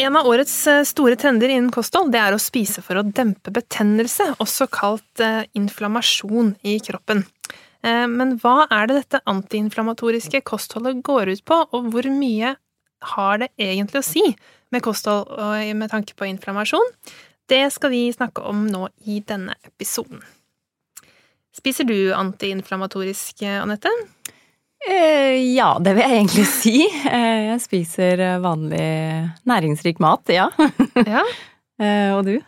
En av årets eh, store trender innen kosthold det er å spise for å dempe betennelse, også kalt eh, inflammasjon i kroppen. Eh, men hva er det dette antiinflamatoriske kostholdet går ut på, og hvor mye har det egentlig å si med kosthold med tanke på inflammasjon? Det skal vi snakke om nå i denne episoden. Spiser du antiinflamatorisk, Anette? Eh, ja, det vil jeg egentlig si. Eh, jeg spiser vanlig næringsrik mat, ja. ja. Eh, og du?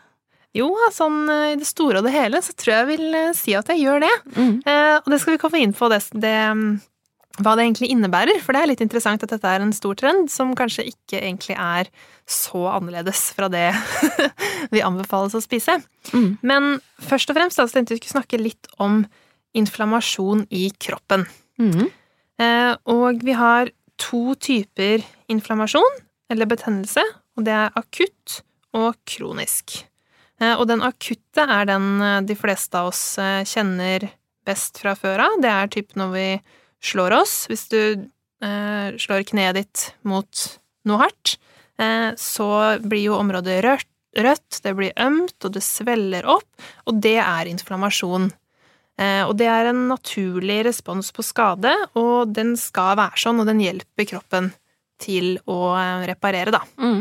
Jo, sånn i det store og det hele så tror jeg jeg vil si at jeg gjør det. Mm. Og det skal vi komme inn på, det, det, hva det egentlig innebærer. For det er litt interessant at dette er en stor trend som kanskje ikke egentlig er så annerledes fra det vi anbefales å spise. Mm. Men først og fremst da, så tenkte vi skulle snakke litt om inflammasjon i kroppen. Mm. Eh, og vi har to typer inflammasjon, eller betennelse, og det er akutt og kronisk. Eh, og den akutte er den eh, de fleste av oss kjenner best fra før av. Det er typ når vi slår oss. Hvis du slår kneet ditt mot noe hardt, så blir jo området rødt, det blir ømt, og det sveller opp, og det er inflammasjon. Eh, og det er en naturlig respons på skade, og den skal være sånn, og den hjelper kroppen til å eh, reparere, da. Mm.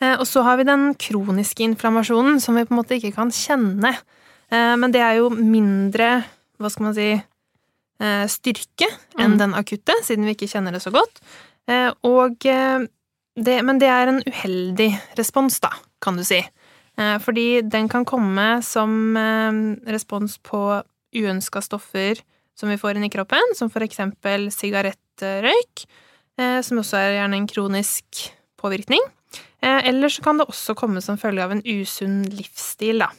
Eh, og så har vi den kroniske inflammasjonen, som vi på en måte ikke kan kjenne. Men det er jo mindre, hva skal man si, styrke enn mm. den akutte, siden vi ikke kjenner det så godt. Og det, men det er en uheldig respons, da, kan du si. Eh, fordi den kan komme som eh, respons på uønska stoffer som vi får inn i kroppen, som for eksempel sigarettrøyk, eh, som også er gjerne en kronisk påvirkning. Eller så kan det også komme som følge av en usunn livsstil, da.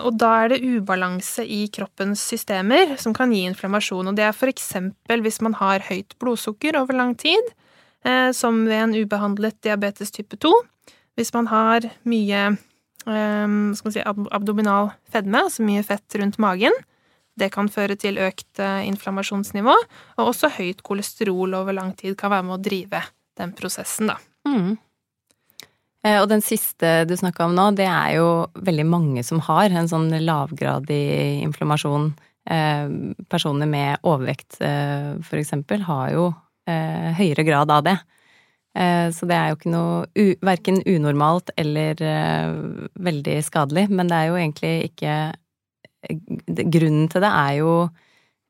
Og da er det ubalanse i kroppens systemer som kan gi inflammasjon, og det er for eksempel hvis man har høyt blodsukker over lang tid, som ved en ubehandlet diabetes type 2, hvis man har mye um, skal man si, abdominal fedme, altså mye fett rundt magen, det kan føre til økt uh, inflammasjonsnivå, og også høyt kolesterol over lang tid kan være med å drive den prosessen, da. Mm. Eh, og den siste du snakka om nå, det er jo veldig mange som har en sånn lavgradig inflammasjon. Eh, personer med overvekt, eh, for eksempel, har jo eh, høyere grad av det. Eh, så det er jo ikke noe verken unormalt eller eh, veldig skadelig, men det er jo egentlig ikke Grunnen til det er jo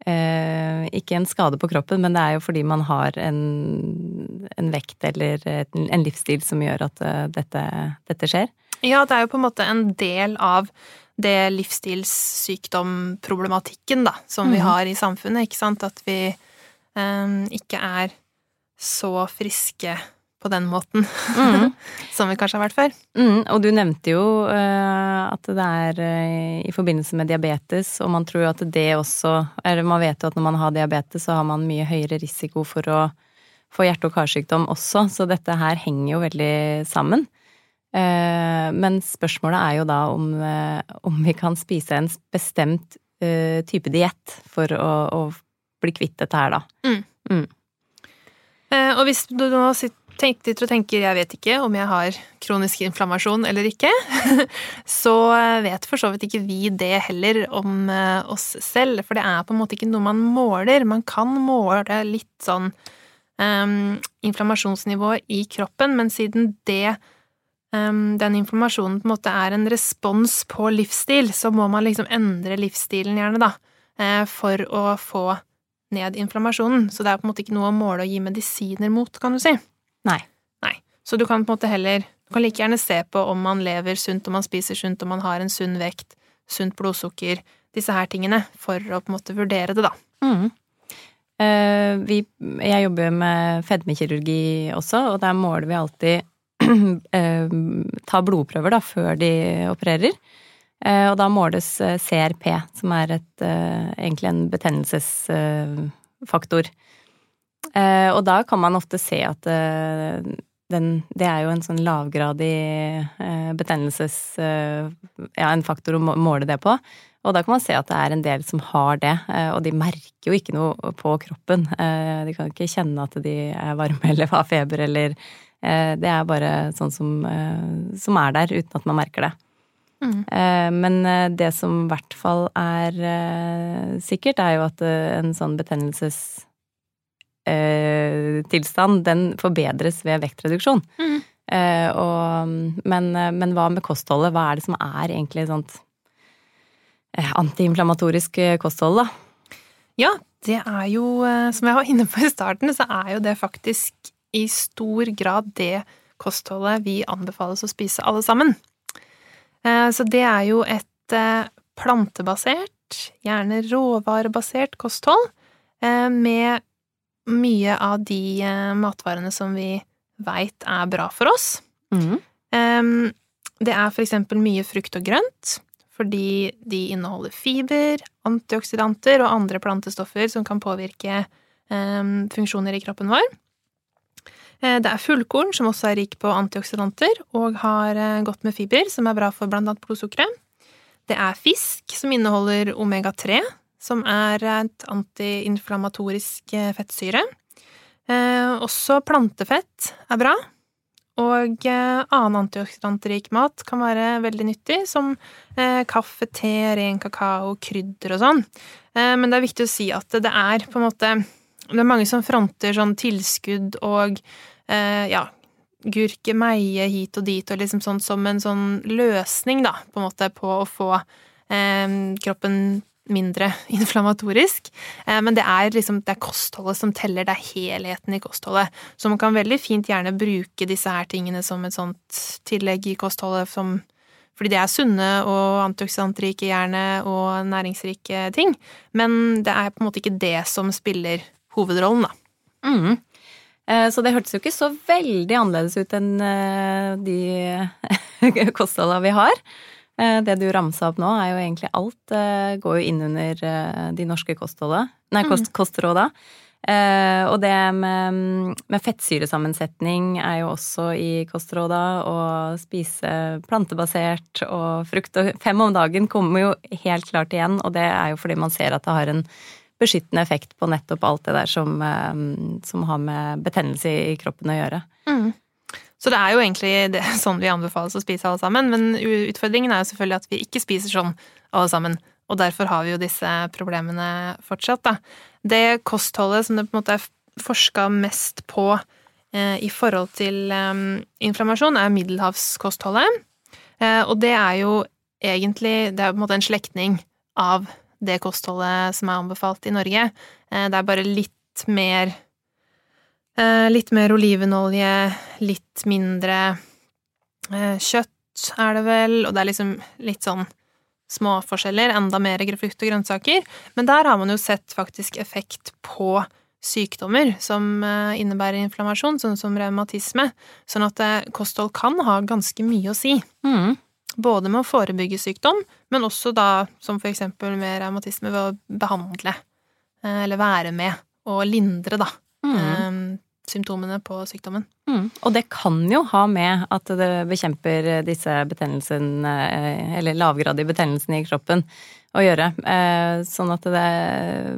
eh, ikke en skade på kroppen, men det er jo fordi man har en, en vekt eller en livsstil som gjør at dette, dette skjer. Ja, det er jo på en måte en del av det livsstilssykdomproblematikken da, som vi mhm. har i samfunnet, ikke sant? At vi um, ikke er så friske på den måten mm. som vi kanskje har vært før. Mm, og du nevnte jo uh, at det er uh, i forbindelse med diabetes, og man tror jo at det også Eller man vet jo at når man har diabetes, så har man mye høyere risiko for å få hjerte- og karsykdom også, så dette her henger jo veldig sammen. Uh, men spørsmålet er jo da om, om vi kan spise en bestemt type diett for å, å, bli kvitt dette her, da. Mm. Eh, og hvis du nå sitter og tenker jeg vet ikke om jeg har kronisk inflammasjon eller ikke, så vet for så vidt ikke vi det heller om eh, oss selv. For det er på en måte ikke noe man måler. Man kan måle litt sånn um, inflammasjonsnivå i kroppen, men siden det um, den inflammasjonen på en måte er en respons på livsstil, så må man liksom endre livsstilen gjerne, da, for å få ned inflammasjonen. Så det er på en måte ikke noe å måle og gi medisiner mot, kan du si. Nei. Nei. Så du kan på en måte heller Du kan like gjerne se på om man lever sunt, om man spiser sunt, om man har en sunn vekt, sunt blodsukker, disse her tingene, for å på en måte vurdere det, da. Mm. Vi, jeg jobber med fedmekirurgi også, og der måler vi alltid ta blodprøver da, før de opererer. Og da måles CRP, som er et, egentlig en betennelsesfaktor. Og da kan man ofte se at den, det er jo en sånn lavgradig betennelses... Ja, en faktor å måle det på. Og da kan man se at det er en del som har det, eh, og de merker jo ikke noe på kroppen. Eh, de kan ikke kjenne at de er varme eller har feber eller eh, Det er bare sånn som, som er der, uten at man merker det. Mm. Men det som i hvert fall er sikkert, er jo at en sånn betennelsestilstand, den forbedres ved vektreduksjon. Mm. Og, men, men hva med kostholdet? Hva er det som er egentlig sånt antiinflamatorisk eh, kosthold, da? Ja, det er jo, eh, som jeg var inne på i starten, så er jo det faktisk i stor grad det kostholdet vi anbefales å spise alle sammen. Så det er jo et plantebasert, gjerne råvarebasert kosthold med mye av de matvarene som vi veit er bra for oss. Mm. Det er for eksempel mye frukt og grønt fordi de inneholder fiber, antioksidanter og andre plantestoffer som kan påvirke eh, funksjoner i kroppen vår. Eh, det er fullkorn, som også er rik på antioksidanter og har eh, godt med fiber, som er bra for annet blodsukkeret. Det er fisk, som inneholder omega-3, som er et antiinflamatorisk eh, fettsyre. Også plantefett er bra, og annen antioksidantrik mat kan være veldig nyttig, som kaffe, te, ren kakao, krydder og sånn. Men det er viktig å si at det er på en måte Det er mange som fronter sånn tilskudd og eh, ja, gurkemeie hit og dit og liksom sånn som en sånn løsning, da, på en måte, på å få eh, kroppen mindre inflammatorisk. Eh, men det er liksom det er kostholdet som teller, det er helheten i kostholdet. Så man kan veldig fint gjerne bruke disse her tingene som et sånt tillegg i kostholdet som fordi det er sunne og antioksidantrike gjerne og næringsrike ting. Men det er på en måte ikke det som spiller hovedrollen, da. Mm. Eh, så det hørtes jo ikke så veldig annerledes ut enn eh, de kostholda vi har. Eh, det du ramsa opp nå, er jo egentlig alt går jo inn under de norske kostholdene. nei, kost, mm. kostråda. Og det med, med, fettsyresammensetning er jo også i kostråda. Og spise plantebasert og frukt og fem om dagen kommer jo helt klart igjen, og det er jo fordi man ser at det har en beskyttende effekt på nettopp alt det der som, som har med betennelse i kroppen å gjøre. Mm. Så det er jo egentlig det, sånn vi anbefales å spise alle sammen, men utfordringen er jo selvfølgelig at vi ikke spiser sånn alle sammen. Og derfor har vi jo disse problemene fortsatt, da. Det kostholdet som det på en måte er forska mest på eh, i forhold til eh, inflammasjon, er middelhavskostholdet. Eh, og det er jo egentlig Det er på en måte en slektning av det kostholdet som er anbefalt i Norge. Eh, det er bare litt mer Eh, litt mer olivenolje, litt mindre eh, kjøtt er det vel, og det er liksom litt sånn småforskjeller, enda mer frukt og grønnsaker. Men der har man jo sett faktisk effekt på sykdommer som innebærer inflammasjon, sånn som revmatisme. Sånn at kosthold kan ha ganske mye å si. Mm. Både med å forebygge sykdom, men også da, som for eksempel med revmatisme, ved å behandle, eller være med og lindre, da, mm. um, symptomene på sykdommen. Mm. Og det kan jo ha med at det bekjemper disse betennelsene, eh, eller lavgradige betennelsene i kroppen, å gjøre. Eh, sånn at det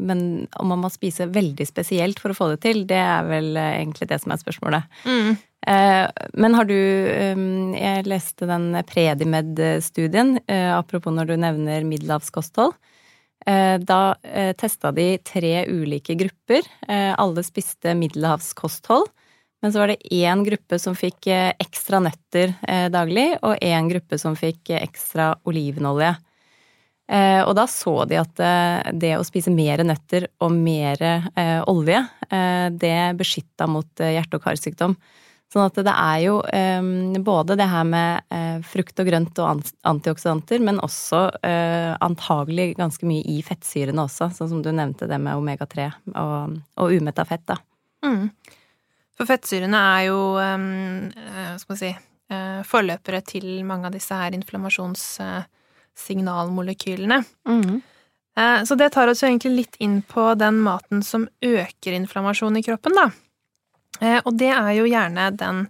Men om man må spise veldig spesielt for å få det til, det er vel egentlig det som er spørsmålet. Mm. Men har du Jeg leste den Predimed-studien, apropos når du nevner middelhavskosthold. Eh, da eh, testa de tre ulike grupper. Eh, alle spiste middelhavskosthold. Men så var det én gruppe som fikk ekstra nøtter daglig, og én gruppe som fikk ekstra olivenolje. Og da så de at det å spise mer nøtter og mer olje, det beskytta mot hjerte- og karsykdom. Sånn at det er jo eh, både det her med eh, frukt og grønt og antioksidanter, men også eh, antagelig ganske mye i fettsyrene også, sånn som du nevnte det med omega-3 og, og umetta fett, da. Mm. For fettsyrene er jo, eh, skal vi si, eh, forløpere til mange av disse her inflammasjonssignalmolekylene. Mm. Eh, så det tar oss jo egentlig litt inn på den maten som øker inflammasjon i kroppen, da. Eh, og det er jo gjerne den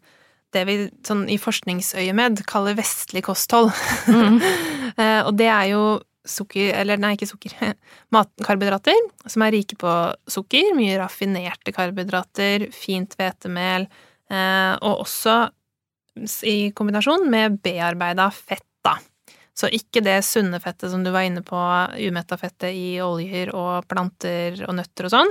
det vi sånn i forskningsøyemed kaller vestlig kosthold. Mm. Eh, og det er jo sukker Eller nei, ikke sukker. Matkarbohydrater som er rike på sukker. Mye raffinerte karbohydrater, fint hvetemel, eh, og også i kombinasjon med bearbeida fett, da. Så ikke det sunne fettet som du var inne på, umetta fettet i oljer og planter og nøtter og sånn,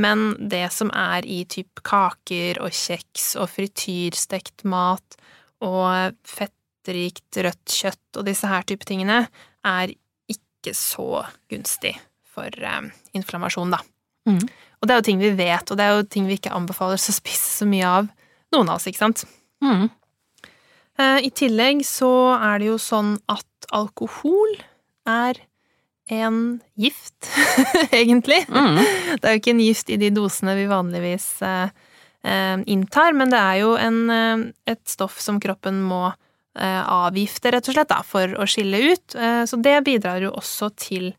men det som er i typ kaker og kjeks og frityrstekt mat og fettrikt rødt kjøtt og disse her type tingene, er ikke så gunstig for um, inflammasjon, da. Mm. Og det er jo ting vi vet, og det er jo ting vi ikke anbefaler å spise så mye av, noen av oss, ikke sant? Mm. Uh, I tillegg så er det jo sånn at alkohol er en gift, egentlig. Mm. Det er jo ikke en gift i de dosene vi vanligvis eh, eh, inntar, men det er jo en, eh, et stoff som kroppen må eh, avgifte, rett og slett, da, for å skille ut. Eh, så det bidrar jo også til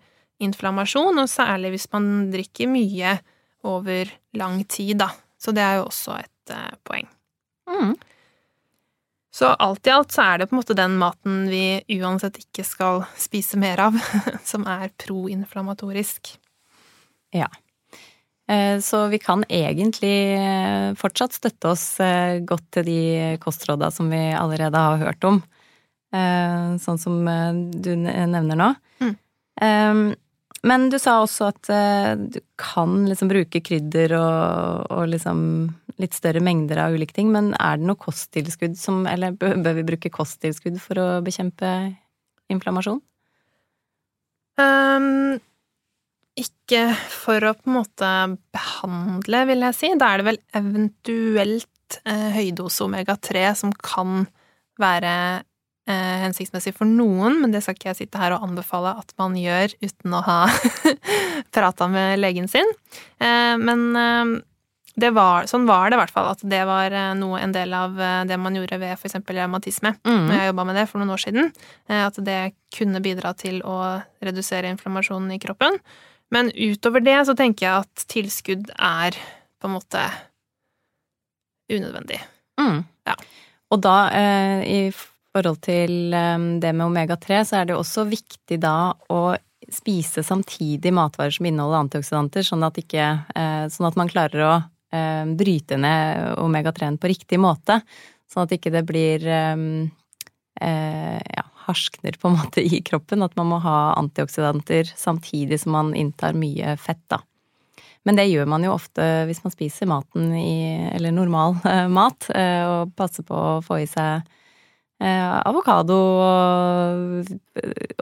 inflammasjon, og særlig hvis man drikker mye over lang tid, da. Så det er jo også et eh, poeng. Mm. Så alt i alt så er det på en måte den maten vi uansett ikke skal spise mer av, som er proinflamatorisk. Ja. Eh, så vi kan egentlig eh, fortsatt støtte oss eh, godt til de kostråda som vi allerede har hørt om. Sånn som du nevner nå. Mm. Men du sa også at du kan liksom bruke krydder og, og liksom litt større mengder av ulike ting, men er det noe kosttilskudd som Eller bør vi bruke kosttilskudd for å bekjempe inflammasjon? Um, ikke for å på en måte behandle, vil jeg si. Da er det vel eventuelt eh, høydose omega-3 som kan være eh, hensiktsmessig for noen, men det skal ikke jeg sitte her og anbefale at man gjør uten å ha prata med legen sin. Eh, men eh, var, sånn var det i hvert fall. At det var eh, noe, en del av eh, det man gjorde ved f.eks. revmatisme. Mm. Når jeg jobba med det for noen år siden. Eh, at det kunne bidra til å redusere inflammasjonen i kroppen. Men utover det så tenker jeg at tilskudd er på en måte unødvendig. Mm. Ja. Og da, i forhold til det med omega-3, så er det også viktig da å spise samtidig matvarer som inneholder antioksidanter, sånn at, ikke, sånn at man klarer å bryte ned omega-3-en på riktig måte. Sånn at ikke det blir eh, eh, ja, harskner på en måte i kroppen. At man må ha antioksidanter samtidig som man inntar mye fett, da. Men det gjør man jo ofte hvis man spiser maten i Eller normal eh, mat, eh, og passer på å få i seg avokado og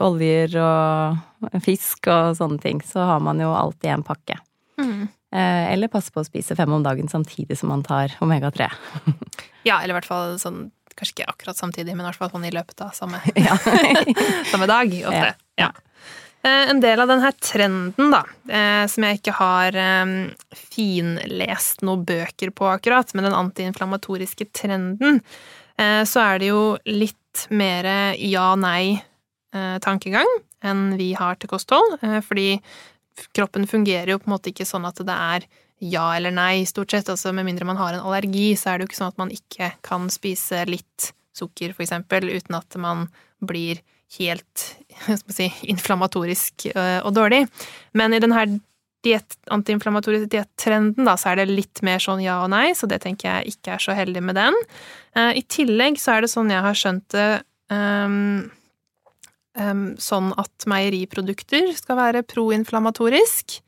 oljer og fisk og sånne ting. Så har man jo alltid en pakke. Mm. Eh, eller passe på å spise fem om dagen samtidig som man tar omega-3. ja, eller i hvert fall sånn Kanskje ikke akkurat samtidig, men i hvert fall sånn i løpet av samme, samme dag. Ofte. Ja. ja. Eh, en del av denne trenden, da, eh, som jeg ikke har finlest noen bøker på akkurat, men den antiinflammatoriske trenden, så er det jo litt mer ja-nei-tankegang enn vi har til kosthold. Fordi kroppen fungerer jo på en måte ikke sånn at det er ja eller nei, stort sett. Altså med mindre man har en allergi, så er det jo ikke sånn at man ikke kan spise litt sukker, for eksempel, uten at man blir helt si, inflammatorisk øh, og dårlig. Men i denne diet, antiinflammatoriske diettrenden, da, så er det litt mer sånn ja og nei, så det tenker jeg ikke er så heldig med den. Uh, I tillegg så er det sånn jeg har skjønt det um, sånn at meieriprodukter skal være proinflamatorisk.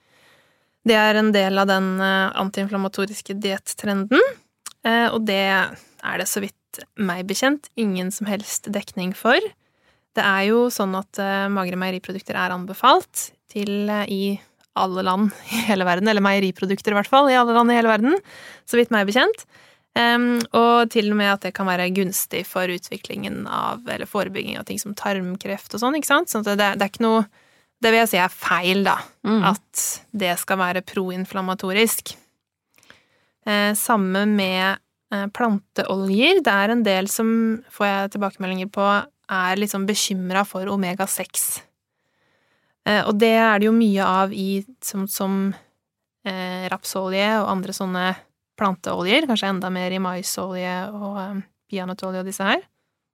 Det er en del av den antiinflamatoriske antiinflammatoriske diettrenden, eh, og det er det så vidt meg bekjent ingen som helst dekning for. Det er jo sånn at eh, magre meieriprodukter er anbefalt til i alle land i hele verden, eller meieriprodukter i hvert fall, i alle land i hele verden, så vidt meg bekjent. Um, og til og med at det kan være gunstig for utviklingen av, eller forebygging av ting som tarmkreft og sånn, ikke sant. Så det, det, er ikke noe Det vil jeg si er feil, da. Mm. At det skal være proinflammatorisk. Eh, samme med eh, planteoljer. Det er en del som, får jeg tilbakemeldinger på, er liksom bekymra for omega-6. Eh, og det er det jo mye av i som, som eh, rapsolje og andre sånne planteoljer, kanskje enda mer i maisolje og um, peanøttolje og disse her.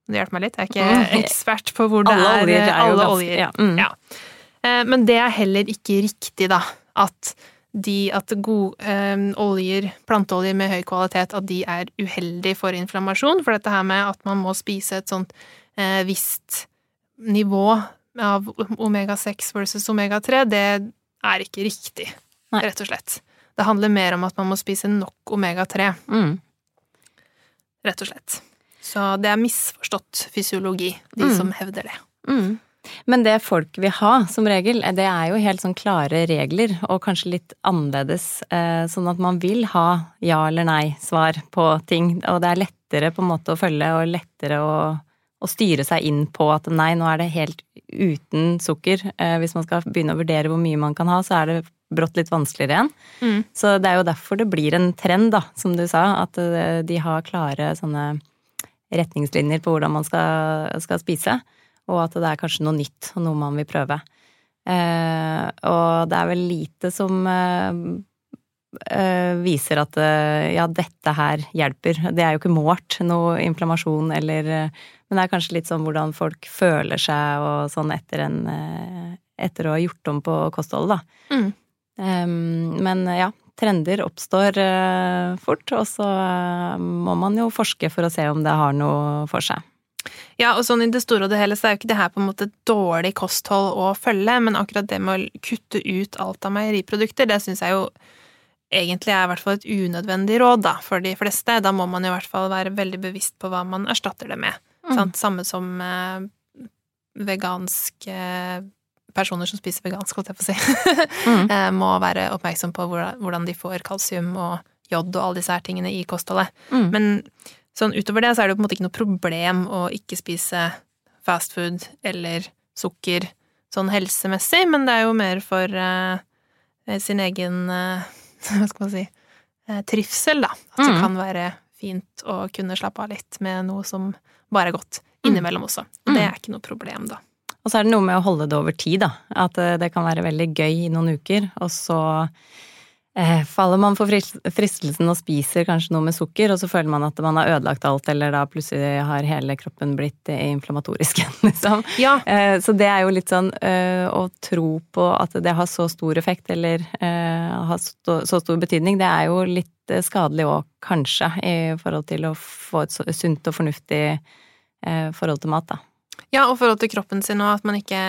Det hjelper meg litt. Jeg er ikke mm. ekspert på hvor det alle er, oljer. Er alle oljer. Ja. Mm. ja. Eh, men det er heller ikke riktig, da, at de at gode eh, oljer, planteoljer med høy kvalitet, at de er uheldige for inflammasjon. For dette her med at man må spise et sånt eh, visst nivå av omega-6 versus omega-3, det er ikke riktig, Nei. rett og slett. Det handler mer om at man må spise nok omega-3. Mm. Rett og slett. Så det er misforstått fysiologi, de mm. som hevder det. Mm. Men det folk vil ha, som regel, det er jo helt sånn klare regler, og kanskje litt annerledes. Eh, sånn at man vil ha ja eller nei-svar på ting, og det er lettere på en måte å følge, og lettere å, å styre seg inn på at nei, nå er det helt uten sukker. Eh, hvis man skal begynne å vurdere hvor mye man kan ha, så er det brått litt vanskeligere igjen. Mm. Så det er jo derfor det blir en trend, da, som du sa, at eh, de har klare sånne retningslinjer på hvordan man skal, skal spise, og at det er kanskje noe nytt og noe man vil prøve. Eh, og det er vel lite som eh, eh viser at eh, ja, dette her hjelper. Det er jo ikke målt noe inflammasjon eller Men det er kanskje litt sånn hvordan folk føler seg og sånn etter en etter å ha gjort om på kostholdet, da. Mm. Ehm, men ja, trender oppstår eh, fort, og så eh, må man jo forske for å se om det har noe for seg. Ja, og sånn i det store og det hele så er jo ikke det her på en måte dårlig kosthold å følge, men akkurat det med å kutte ut alt av meieriprodukter, det syns jeg jo egentlig er i hvert fall et unødvendig råd, da, for de fleste. Da må man i hvert fall være veldig bevisst på hva man erstatter det med. Mm. Samme som eh, vegansk eh, personer som spiser vegansk, holdt jeg på å si, mm. Eh, må være oppmerksom på hvordan de får kalsium og jod og alle disse her tingene i kostholdet. Mm. Men sånn utover det så er det jo på en måte ikke noe problem å ikke spise fastfood eller sukker sånn helsemessig, men det er jo mer for uh, sin egen uh, hva skal man si uh, trivsel, da. At det mm. kan være fint å kunne slappe av litt med noe som bare er godt mm. innimellom også. Og det mm. er ikke noe problem, da. Og så er det noe med å holde det over tid, da. At eh, det kan være veldig gøy i noen uker, og så eh, faller man for fristelsen og spiser kanskje noe med sukker, og så føler man at man har ødelagt alt, eller da plutselig har hele kroppen blitt eh, inflammatorisk igjen, liksom. Ja. Eh, så det er jo litt sånn eh, å tro på at det har så stor effekt, eller har så, så stor betydning, det er jo litt skadelig òg, kanskje, i forhold til å få et sunt og fornuftig forhold til mat, da. Ja, og forhold til kroppen sin, og at man ikke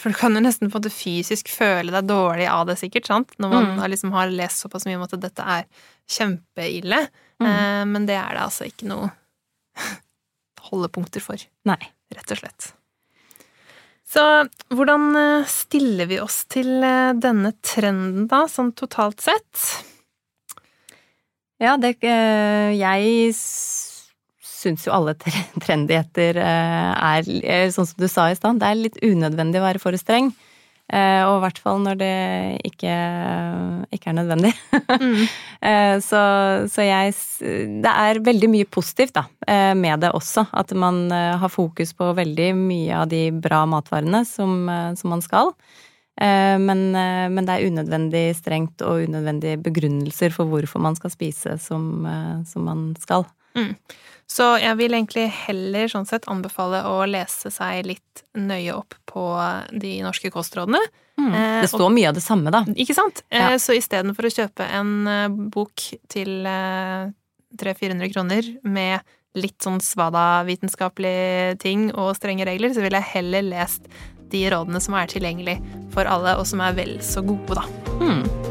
For du kan jo nesten på en måte fysisk føle deg dårlig av det, sikkert, sant? Når man mm. liksom har lest såpass mye om at dette er kjempeille. Mm. Eh, men det er det altså ikke noe holdepunkter for. Nei. Rett og slett. Så hvordan eh, stiller vi oss til eh, denne trenden, da, sånn totalt sett? Ja, det Jeg syns jo alle trendietter eh, er, sånn som du sa i stad, det er litt unødvendig å være for streng. Eh, og i hvert fall når det ikke, ikke er nødvendig. Mm. Eh, så, så, jeg Det er veldig mye positivt da, med det også. At man har fokus på veldig mye av de bra matvarene som, som man skal. Men, men, det er unødvendig strengt og unødvendige begrunnelser for hvorfor man skal spise som, som man skal. Mm. Så jeg vil egentlig heller sånn sett anbefale å lese seg litt nøye opp på de norske kostrådene. Mm. Eh, det står mye av det samme, da. Ikke sant? Ja. Eh, så istedenfor å kjøpe en eh, bok til 300-400 kroner med litt sånn svada-vitenskapelige ting og strenge regler, så ville jeg heller lest de rådene som er tilgjengelig for alle, og som er vel så gode, da. Mm.